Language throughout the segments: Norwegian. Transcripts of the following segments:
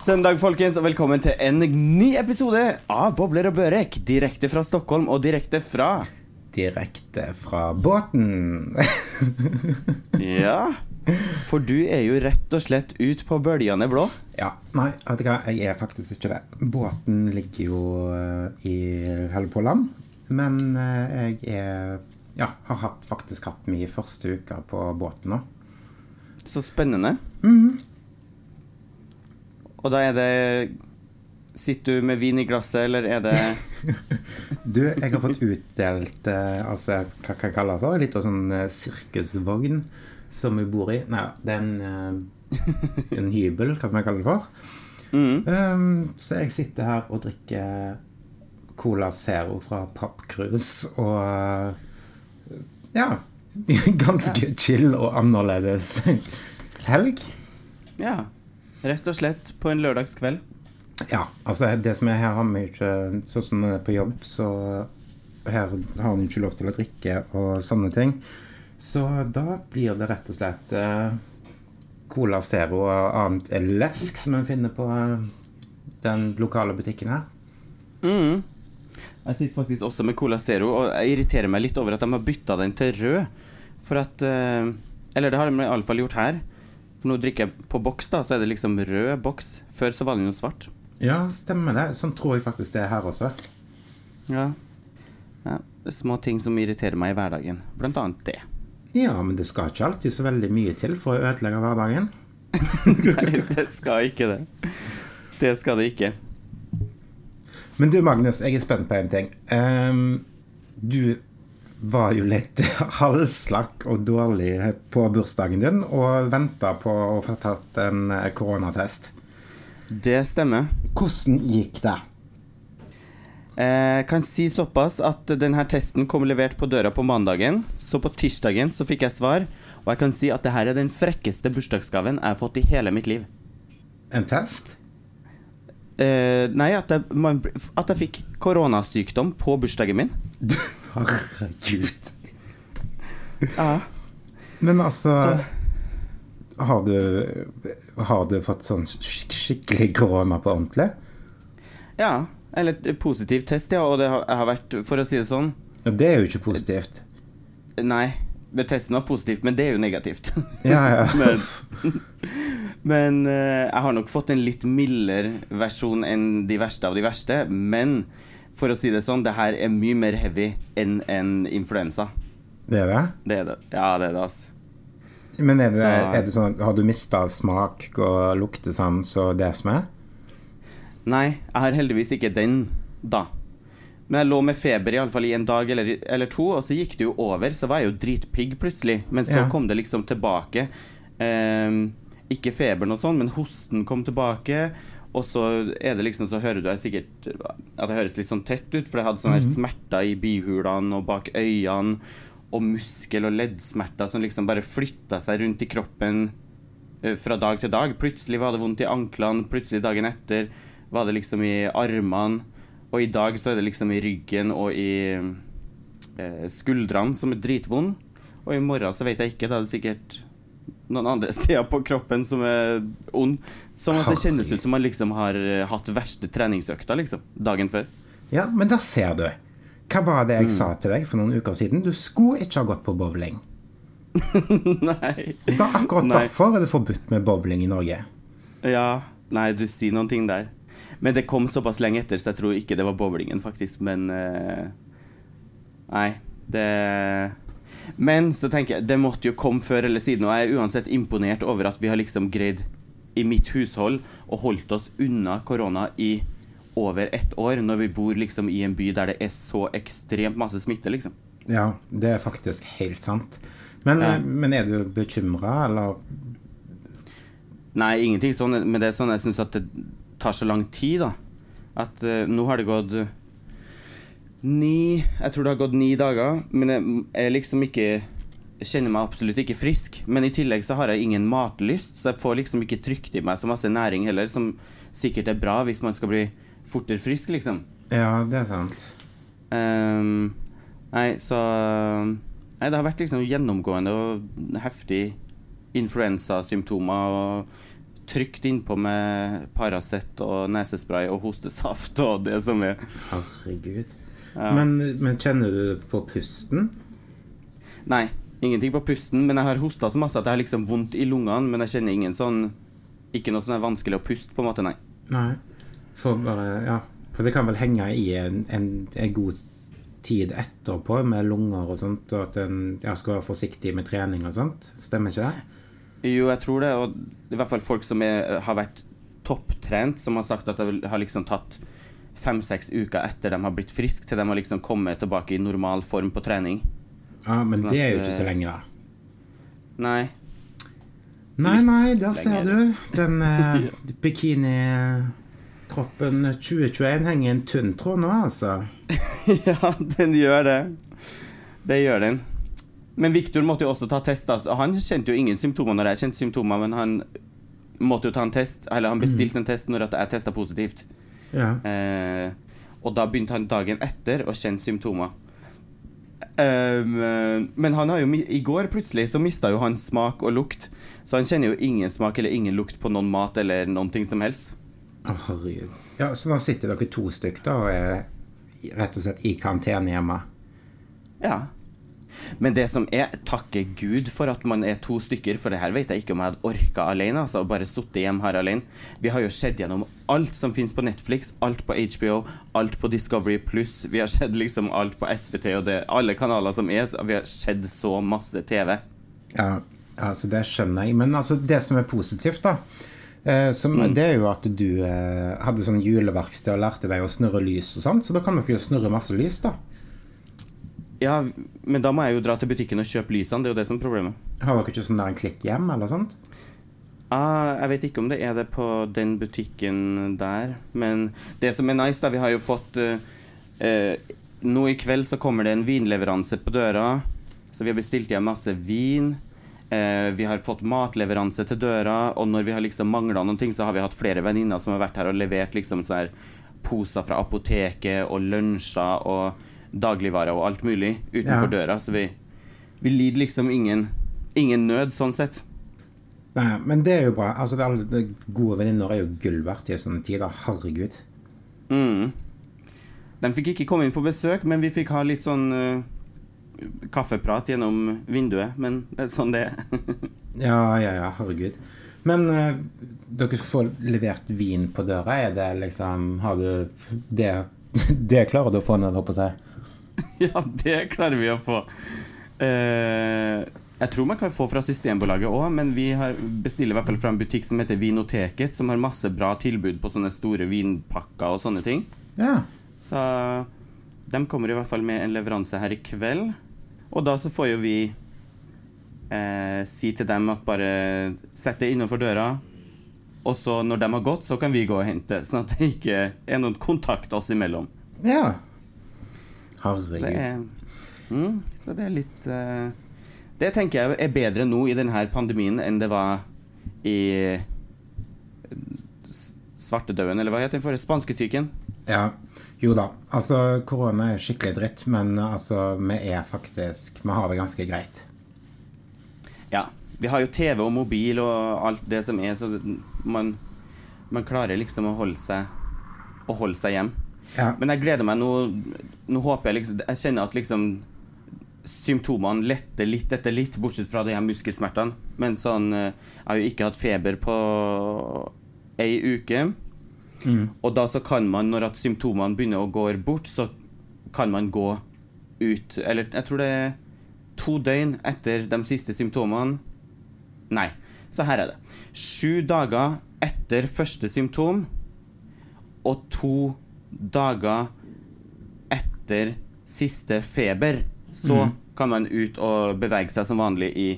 Søndag, folkens, og velkommen til en ny episode av Bobler og Børek. Direkte fra Stockholm og direkte fra Direkte fra båten. Ja. For du er jo rett og slett ut på bølgene blå. ja, nei, vet du hva, jeg er faktisk ikke det. Båten ligger jo eh, i holder på land, men eh, jeg er ja, har hatt, faktisk hatt min første uke på båten nå. Så spennende. Og da er det Sitter du med vin i glasset, eller er det Du, jeg har fått utdelt eh, altså, hva kan jeg kalle det for? Litt av sånn eh, sirkusvogn som vi bor i. Nei, det er en, eh, en hybel, hva kan jeg kalle det for. mm. Um, så jeg sitter her og drikker Cola Zero fra Pappkrus og ja, ganske chill og annerledes helg. Ja. Rett og slett på en lørdagskveld. Ja, altså det som er her har vi ikke Sånn som på jobb, så her har vi ikke lov til å drikke og sånne ting. Så da blir det rett og slett eh, Cola Zero og annet lesk som en finner på eh, den lokale butikken her. Mm. Jeg sitter faktisk også med Cola Zero, og jeg irriterer meg litt over at de har bytta den til rød. For at eh, Eller det har de iallfall gjort her. For nå drikker jeg på boks, da, så er det liksom rød boks. Før så var den jo svart. Ja, stemmer det. Sånn tror jeg faktisk det er her også. Ja. ja. Små ting som irriterer meg i hverdagen. Blant annet det. Ja, men det skal ikke alltid så veldig mye til for å ødelegge hverdagen. Nei, det skal ikke det. Det skal det ikke. Men du, Magnus, jeg er spent på en ting. Um, du var jo litt halvslakk og dårlig på bursdagen din og venta på å få tatt en eh, koronatest. Det stemmer. Hvordan gikk det? Jeg kan si såpass at denne testen kom levert på døra på mandagen. Så på tirsdagen så fikk jeg svar, og jeg kan si at det her er den frekkeste bursdagsgaven jeg har fått i hele mitt liv. En test? Eh, nei, at jeg, man, at jeg fikk koronasykdom på bursdagen min. Herregud. Ja. Men altså Så- har, du, har du fått sånn skik skikkelig korona på ordentlig? ja. Eller positiv test, ja. Og det har, har vært, for å si det sånn Ja, det er jo ikke positivt. Nei, testen var positivt, men det er jo negativt. Ja, ja. Men, men eh, jeg har nok fått en litt mildere versjon enn de verste av de verste. Men for å si det sånn, det her er mye mer heavy enn en influensa. Det er det? Det er det. Ja, det er det, altså. Men er det, Så- er det sånn at har du mista smak og luktesans og det som er? Nei, jeg har heldigvis ikke den, da. Men jeg lå med feber i, alle fall i en dag eller, eller to, og så gikk det jo over. Så var jeg jo dritpigg plutselig. Men så Ja. kom det liksom tilbake. Um, ikke feberen og sånn, men hosten kom tilbake. Og så er det liksom, så hører du her sikkert at det høres litt sånn tett ut, for jeg hadde sånne her smerter i bihulene og bak øynene. Og muskel- og leddsmerter som liksom bare flytta seg rundt i kroppen eh, fra dag til dag. Plutselig var det vondt i anklene, plutselig dagen etter var det liksom i armene. Og i dag så er det liksom i ryggen og i eh, skuldrene som er dritvond. Og i morgen så vet jeg ikke, da er det sikkert noen andre steder på kroppen som er ond. Sånn at det kjennes ut som man liksom har eh, hatt verste treningsøkta, liksom. Dagen før. Ja, men der ser du. Hva var det jeg sa til deg for noen uker siden? Du skulle ikke ha gått på bowling. Nei. Da, akkurat Nei. derfor er det forbudt med bowling i Norge. Ja, nei, du sier noen ting der. Men det kom såpass lenge etter, så jeg tror ikke det var bowlingen, faktisk. Men uh... Nei, det Men så tenker jeg, det måtte jo komme før eller siden, og jeg er uansett imponert over at vi har liksom greid i mitt hushold å holdt oss unna korona i over ett år, når vi bor liksom i en by der det er så ekstremt masse smitte, liksom. Ja, det er faktisk helt sant. Men, Ja. men er du bekymra, eller? Nei, ingenting sånn, men det er sånn jeg syns at det tar så lang tid, da. At uh, nå har det gått ni Jeg tror det har gått ni dager, men jeg jeg liksom ikke kjenner meg absolutt ikke frisk. Men i tillegg så har jeg ingen matlyst, så jeg får liksom ikke trykt i meg så masse næring heller, som sikkert er bra hvis man skal bli fortere frisk, liksom. Ja, det er sant. Um, nei, så Nei, det har vært liksom gjennomgående og heftig influensasymptomer og trygt innpå med Paracet og nesespray og hostesaft og det som er. Herregud. Ja. Men, men kjenner du på pusten? Nei, ingenting på pusten, men jeg har hosta så masse at jeg har liksom vondt i lungene, men jeg kjenner ingen sånn Ikke noe sånn er vanskelig å puste, på en måte, nei. Nei. For bare Ja. For det kan vel henge i en, en, en god tid etterpå med lunger og sånt, og at en ja, skal være forsiktig med trening og sånt. Stemmer ikke det? Jo, jeg tror det, og i hvert fall folk som er, har vært topptrent, som har sagt at de har liksom tatt fem-seks uker etter de har blitt friske, til de har liksom kommet tilbake i normal form på trening. Ja, men Sånn det er jo ikke så eh, lenge, da. Nei. Nei, nei, der ser du. Den eh, bikinikroppen 2021 henger i en tynn tråd nå, altså. ja, den gjør det. Det gjør den. Men Victor måtte jo også ta test. Altså. Han kjente jo ingen symptomer når jeg kjente symptomer, men han måtte jo ta en test, eller han bestilte en test når jeg testa positivt. Ja. Eh, og da begynte han dagen etter å kjenne symptomer. Um, men han har jo, i går plutselig så mista jo han smak og lukt. Så han kjenner jo ingen smak eller ingen lukt på noen mat eller noen ting som helst. Å, herregud. Ja, så nå sitter dere to stykker da og er rett og slett i karantene hjemme. Ja. Men det som er, takke Gud for at man er to stykker, for det her vet jeg ikke om jeg hadde orka alene. Altså, bare sittet hjemme her alene. Vi har jo sett gjennom alt som finnes på Netflix, alt på HBO, alt på Discovery Pluss. Vi har sett liksom alt på SVT og det, alle kanaler som er. Vi har sett så masse TV. Ja, altså det skjønner jeg. Men altså det som er positivt, da eh, som, Det er jo at du eh, hadde sånn juleverksted og lærte deg å snurre lys og sånt. Så da kan dere jo snurre masse lys, da. Ja, men da må jeg jo dra til butikken og kjøpe lysene. Det er jo det som er problemet. Har dere ikke sånn der en klikk hjem eller sånt? Ah, jeg vet ikke om det er det på den butikken der, men det som er nice, da Vi har jo fått uh, uh, Nå i kveld så kommer det en vinleveranse på døra, så vi har bestilt hjem masse vin. Uh, vi har fått matleveranse til døra, og når vi har liksom mangla noen ting, så har vi hatt flere venninner som har vært her og levert liksom sånn her poser fra apoteket og lunsjer og dagligvarer og alt mulig utenfor Ja. døra, så vi, vi lider liksom ingen, ingen nød sånn sett. Nei, men det er jo bra. Altså, det alle de Gode venninner er jo gull verdt i sånne tider. Herregud. Mm. De fikk ikke komme inn på besøk, men vi fikk ha litt sånn uh, kaffeprat gjennom vinduet. Men det er sånn det er. Ja, ja, ja. Herregud. Men uh, dere får levert vin på døra. Er det liksom Har du Det, det klarer du å få ned, holdt på å si? ja, det klarer vi å få. Uh, jeg tror man kan få fra Systembolaget òg, men vi har bestiller i hvert fall fra en butikk som heter Vinoteket, som har masse bra tilbud på sånne store vinpakker og sånne ting. Ja. Så de kommer i hvert fall med en leveranse her i kveld. Og da så får jo vi eh, si til dem at bare sett det innenfor døra. Og så når de har gått, så kan vi gå og hente, sånn at det ikke er noen kontakt oss imellom. Ja. Det er, mm, så det er litt uh, Det tenker jeg er bedre nå i denne pandemien enn det var i eh, svartedauden, eller hva heter den forrige? Spanskesyken. Ja. Jo da. Altså, korona er skikkelig dritt, men altså, vi er faktisk Vi har det ganske greit. Ja. Vi har jo TV og mobil og alt det som er, så man, man klarer liksom å holde seg Å holde seg hjem. Ja. Men jeg gleder meg nå Nå håper jeg liksom Jeg kjenner at liksom symptomene letter litt etter litt, bortsett fra de her muskelsmertene. Men sånn eh, Jeg har jo ikke hatt feber på ei uke. Mm. Og da så kan man, når at symptomene begynner å gå bort, så kan man gå ut Eller jeg tror det er to døgn etter de siste symptomene. Nei, så her er det. Sju dager etter første symptom og to dager etter siste feber, så mm. kan man ut og bevege seg som vanlig i,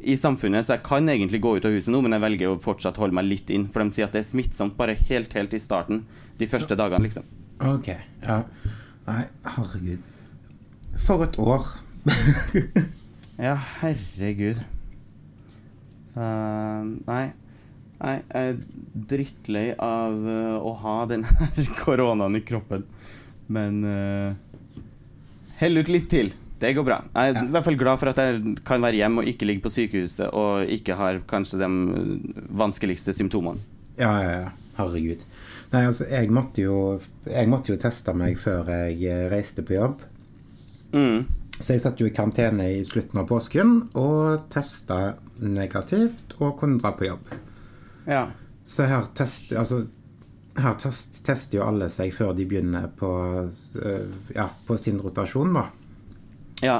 i samfunnet. Så jeg kan egentlig gå ut av huset nå, men jeg velger å fortsatt holde meg litt inn. For de sier at det er smittsomt bare helt, helt i starten. De første dagene, liksom. OK. Ja. Nei, herregud. For et år. Ja, herregud. Så Nei. Nei, jeg er drittlei av eh, å ha den her koronaen i kroppen. Men uh, hell ut litt til. Det går bra. Jeg er i hvert fall glad for at jeg kan være hjemme og ikke ligge på sykehuset og ikke har kanskje de vanskeligste symptomene. Ja, ja, ja. Herregud. Nei, altså, jeg måtte jo, jeg måtte jo teste meg før jeg eh, reiste på jobb. Mm. Så jeg satt jo i karantene i slutten av påsken og testa negativt og kunne dra på jobb. Ja. Så her tester altså, her test, tester jo alle seg før de begynner på, øh, ja, på sin rotasjon, da. Ja.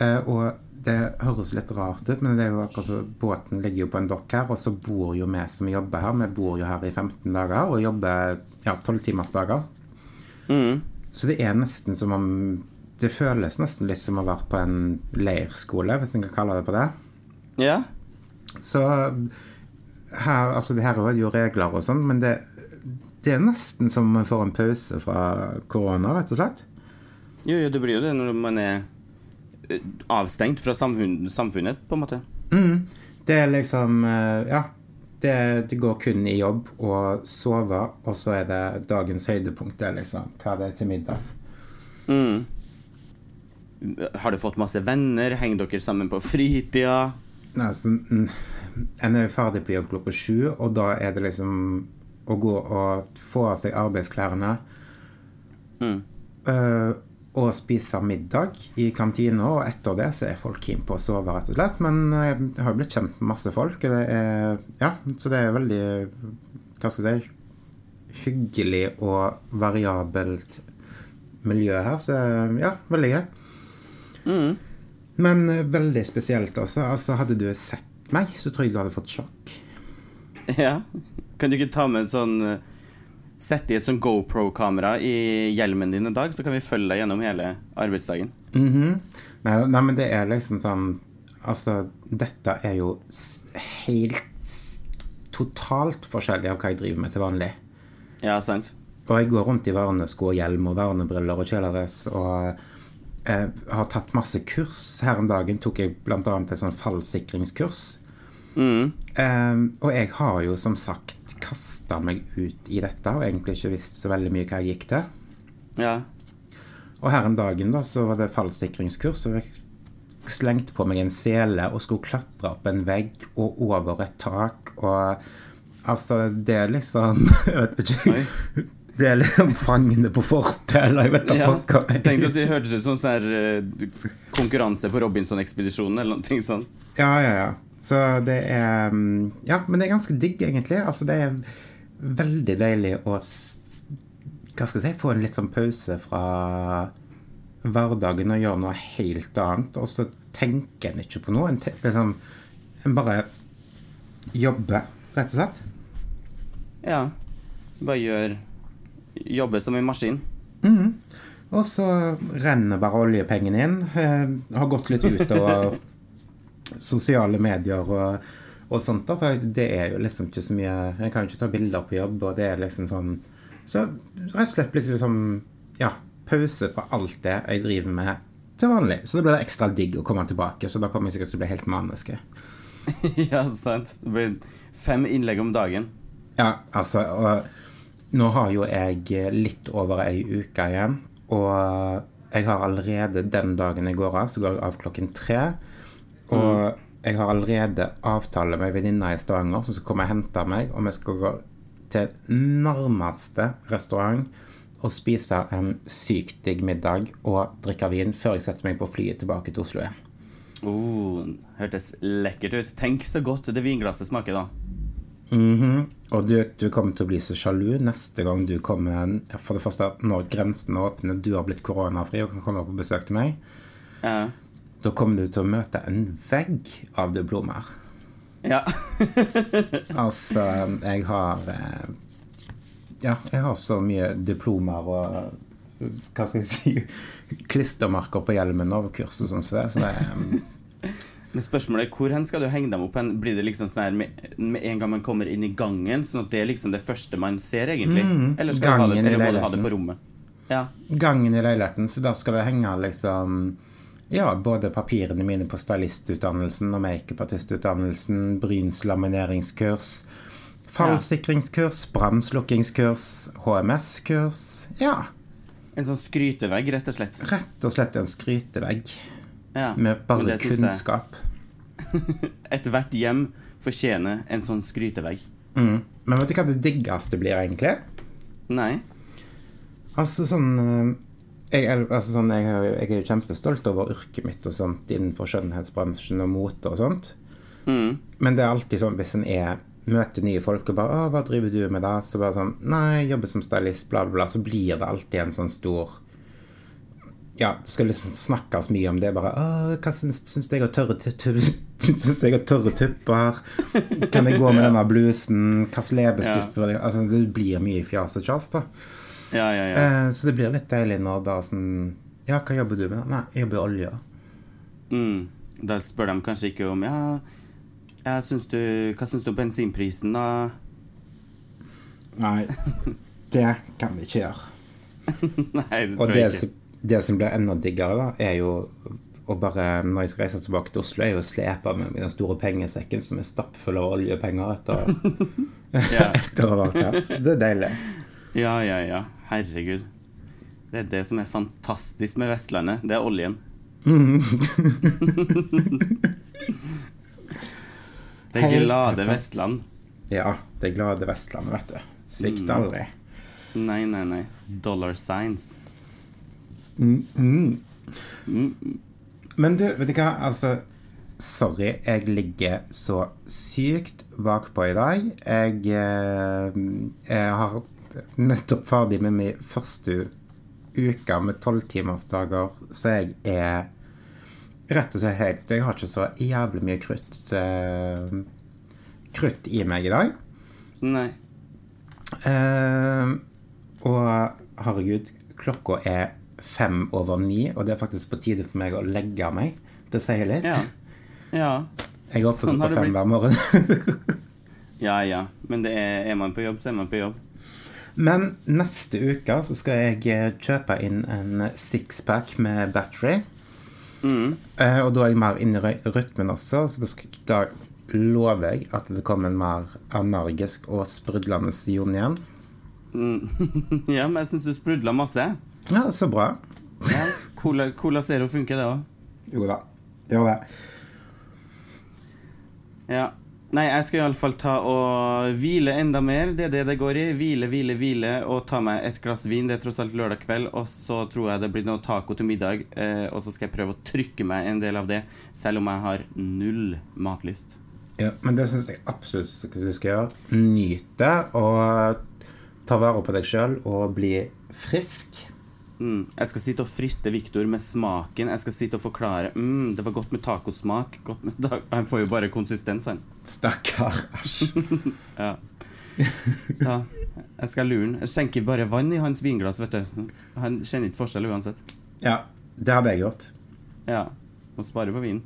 Eh, og det høres litt rart ut, men det er jo akkurat så båten ligger jo på en dokk her, og så bor jo vi som jobber her. Vi bor jo her i 15 dager og jobber ja, 12-timersdager. Mm. Så det er nesten som om Det føles nesten litt som å være på en leirskole, hvis en kan kalle det for det. Ja. Så her Altså, det her er jo regler og sånn, men det, det er nesten som man får en pause fra korona, rett og slett. Jo, jo, det blir jo det når man er avstengt fra samfunn, samfunnet, på en måte. Mm. Det er liksom Ja. Det, det går kun i jobb og sove, og så er det dagens høydepunkt. Det er liksom hva det er til middag. Mm. Har du fått masse venner? Henger dere sammen på fritida? Nei, så, mm, En er jo ferdig på jobb klokka sju, og da er det liksom å gå og få av seg arbeidsklærne Mm. Uh, og spise middag i kantina, og etter det så er folk keen på å sove, rett og slett. Men jeg har jo blitt kjent med masse folk, og det er Ja, så det er veldig Hva skal jeg si Hyggelig og variabelt miljø her, så ja, veldig gøy. Mm. Men øh, veldig spesielt også. Altså, hadde du sett meg, så tror jeg du hadde fått sjokk. Ja. Kan du ikke ta med en sånn eh, Sette i et sånn GoPro-kamera i hjelmen din en dag, så kan vi følge deg gjennom hele arbeidsdagen. Mhm. nei, nei, men det er liksom sånn Altså, dette er jo helt totalt forskjellig av hva jeg driver med til vanlig. Ja, sant? Og jeg går rundt i vernesko og hjelm og vernebriller og kjeledress og eh, har tatt masse kurs. Her om dagen tok jeg bl.a. et sånn fallsikringskurs. Mm. Eh, og jeg har jo som sagt kasta meg ut i dette og egentlig ikke visst så veldig mye hva jeg gikk til. Ja. Og her om dagen da, så var det fallsikringskurs, og jeg slengte på meg en sele og skulle klatre opp en vegg og over et tak, og altså, det er liksom Jeg vet ikke. Oi. Det er liksom fangene på fortet, eller jeg vet da ja. pokker. Jeg tenkte å si, hørtes ut som sånn her eh, konkurranse på Robinson-ekspedisjonen eller noe sånt. Ja, ja, ja. Så det er mm, Ja, men det er ganske digg, egentlig. Altså, det er veldig deilig å Hva skal jeg si Få en litt sånn pause fra hverdagen og gjøre noe helt annet. Og så tenker en ikke på noe. En, liksom, en bare jobber, rett og slett. Ja. Bare gjør Jobbe som en maskin. Mm. Og så renner bare oljepengene inn. Eh, har gått litt utover sosiale medier og, og sånt. da, For det er jo liksom ikke så mye Jeg kan jo ikke ta bilder på jobb, og det er liksom sånn Så rett og slett blitt liksom Ja, pause fra alt det jeg driver med til vanlig. Så det blir ekstra digg å komme tilbake, så da kommer jeg sikkert til å bli helt maniske. ja, sant. Det blir fem innlegg om dagen. Ja, altså og Nå har jo jeg litt over ei uke igjen, og jeg har allerede den dagen jeg går av, så går jeg av klokken tre. Og jeg har allerede avtale med ei venninne i Stavanger som skal komme og hente meg, og vi skal gå til nærmeste restaurant og spise en sykt digg middag og drikke vin før jeg setter meg på flyet tilbake til Oslo igjen. Oh, hørtes lekkert ut. Tenk så godt det vinglasset smaker, da. Mhm. Og du, du kommer til å bli så sjalu neste gang du kommer For det første, når grensene åpner, du har blitt koronafri og kan komme på besøk til meg, Ja. da kommer du til å møte en vegg av diplomer. ja. Altså, jeg har eh, Ja, jeg har så mye diplomer og Hva skal jeg si Klistremerker på hjelmen over kurset sånn, så det, så det Men spørsmålet er hvor hen skal du henge dem opp hen? Blir det liksom sånn her med, med en gang man kommer inn i gangen, sånn at det er liksom det første man ser, egentlig? Mm, eller skal du ha det, gangen må du ha det på rommet? Ja. gangen i leiligheten, så da skal det henge liksom ja, både papirene mine på stylistutdannelsen og makeupartistutdannelsen, Bryns lamineringskurs, fallsikringskurs, brannslukkingskurs, HMS-kurs. Ja. En sånn skrytevegg, rett og slett. Rett og slett en skrytevegg Ja. med bare kunnskap. Ethvert hjem fortjener en sånn skrytevegg. Mm. Men vet du hva det diggeste blir, egentlig? Nei. Altså sånn eh, jeg, altså, sånn, jeg, jeg er jo kjempestolt over yrket mitt og sånt innenfor skjønnhetsbransjen og mote og sånt. Mm. Men det er alltid sånn hvis en er møter nye folk og bare 'Å, hva driver du med da?' Så bare sånn 'Nei, jeg jobber som stylist', bla, bla, bla. Så blir det alltid en sånn stor Ja, det skal liksom snakkes mye om det. Bare hva syns, syns du jeg har tørre jeg tørre tupper? Kan jeg gå med denne blusen? Slags leppestift ja. jeg Altså, det blir mye fjas og kjas, da. Ja, ja, ja. Eh, så det blir litt deilig nå bare sånn Ja, hva jobber du med? Nei, jeg jobber i olje. Mm. Da spør de kanskje ikke om Ja, ja syns du, hva syns du om bensinprisen, da? Nei, det kan de ikke gjøre. Nei, det tror jeg ikke. Det som blir enda diggere, da, er jo å bare, når jeg skal reise tilbake til Oslo, er jo å slepe med den store pengesekken som er stappfull av oljepenger etter, etter å ha vært her. Så Det er deilig. Ja, ja, ja. Herregud. Det er det som er fantastisk med Vestlandet. Det er oljen. Det er glade. Vestland. Ja, det glade Vestlandet, vet du. Svikter Mm. aldri. Nei, nei, nei. Dollar signs. Mm, mm. Men du, vet du hva? Altså, sorry, jeg ligger så sykt bakpå i dag. Jeg, eh, jeg har nettopp ferdig med min første uke med tolvtimersdager, så jeg er rett og slett helt Jeg har ikke så jævlig mye krutt eh, krutt i meg i dag. Nei. Eh, og herregud, klokka er fem over ni, og det er faktisk på tide for meg å legge meg. Det sier litt. Ja. Ja. Jeg er oppe Sånn på fem blitt. hver morgen. Ja, ja. Men det er, er man på jobb, så er man på jobb. Men neste uke så skal jeg eh, kjøpe inn en sixpack med battery. Mm. Eh, og da er jeg mer inne i rytmen også, så da, skal, da lover jeg at det kommer en mer energisk og sprudlende Jon igjen. Mm. ja, men jeg syns du sprudler masse. Ja, så bra. Ja. Cola, Cola Zero funker, det òg. Jo da. Gjør det. Ja. Nei, jeg skal iallfall ta og hvile enda mer. Det er det det går i. Hvile, hvile, hvile og ta meg et glass vin. Det er tross alt lørdag kveld, og så tror jeg det blir noe taco til middag. Eh, og så skal jeg prøve å trykke meg en del av det, selv om jeg har null matlyst. Ja, men det syns jeg absolutt du skal gjøre. Nyte og ta vare på deg sjøl og bli frisk. Mm. Jeg skal sitte og friste Viktor med smaken. Jeg skal sitte og forklare mm, Det var godt med tacosmak. Godt med ta han får jo bare konsistens, han. Stakkar. Æsj. Ja. Så jeg skal lure han. Jeg skjenker bare vann i hans vinglass, vet du. Han kjenner ikke forskjell uansett. Ja, det hadde jeg gjort. Ja. Må spare på vinen.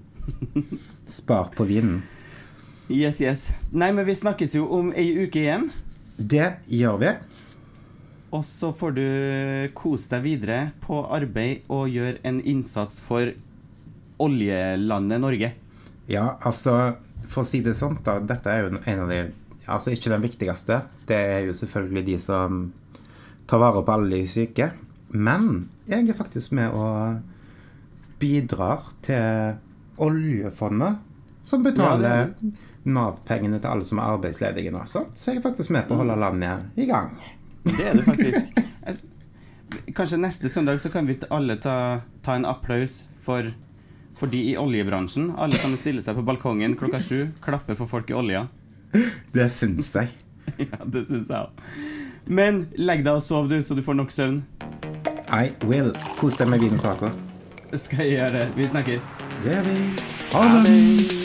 Spar på vinen. Yes, yes. Nei, men vi snakkes jo om ei uke igjen. Det gjør vi. Og så får du kose deg videre på arbeid og gjøre en innsats for oljelandet Norge. Ja, altså, for å si det sånn, da. Dette er jo en av de Altså ikke den viktigste. Det er jo selvfølgelig de som tar vare på alle de syke. Men jeg er faktisk med og bidrar til oljefondet, som betaler Nav-pengene til alle som er arbeidsledige nå. Så, jeg er faktisk med på å holde landet i gang. Det er det faktisk. Kanskje neste søndag så kan vi alle ta, ta en applaus for, for de i oljebransjen. Alle sammen stiller seg på balkongen klokka sju, klapper for folk i olja. Det syns jeg. Ja, det syns jeg òg. Men legg deg og sov, du, så du får nok søvn. I will. Kos deg med vin og taco. Skal jeg gjøre. det. Vi snakkes. Det gjør vi. Ha det.